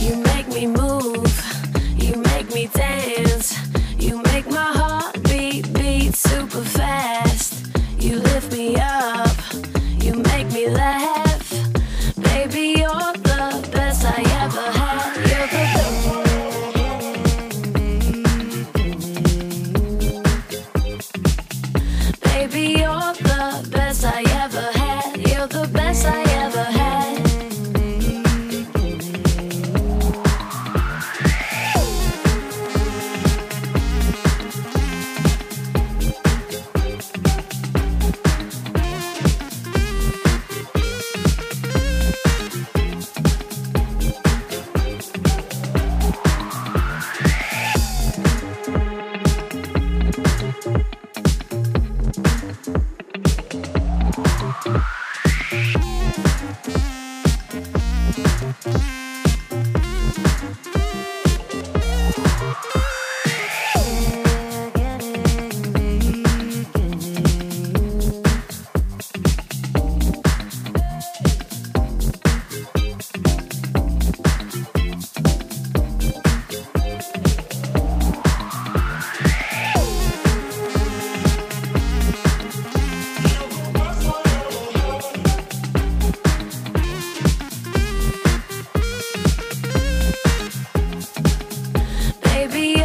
You make me move, you make me dance, you make my heart beat beat super fast. You lift me up, you make me laugh. Baby, you're the best I ever had. You're the best. Baby, you're the best I baby.